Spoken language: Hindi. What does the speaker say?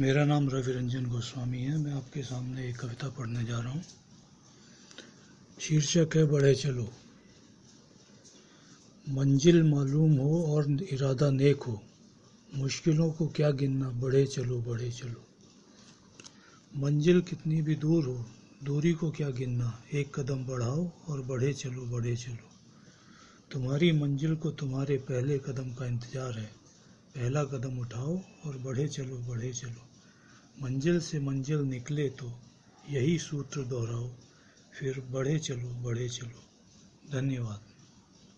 मेरा नाम रवि रंजन गोस्वामी है। मैं आपके सामने एक कविता पढ़ने जा रहा हूँ। शीर्षक है, बढ़े चलो। मंजिल मालूम हो और इरादा नेक हो। मुश्किलों को क्या गिनना? बढ़े चलो बढ़े चलो। मंजिल कितनी भी दूर हो, दूरी को क्या गिनना? एक कदम बढ़ाओ और बढ़े चलो बढ़े चलो। तुम्हारी मंजिल को तुम्हारे पहले कदम का इंतज़ार है। पहला कदम उठाओ और बढ़े चलो बढ़े चलो। मंजिल से मंजिल निकले तो यही सूत्र दोहराओ, फिर बढ़े चलो बढ़े चलो। धन्यवाद।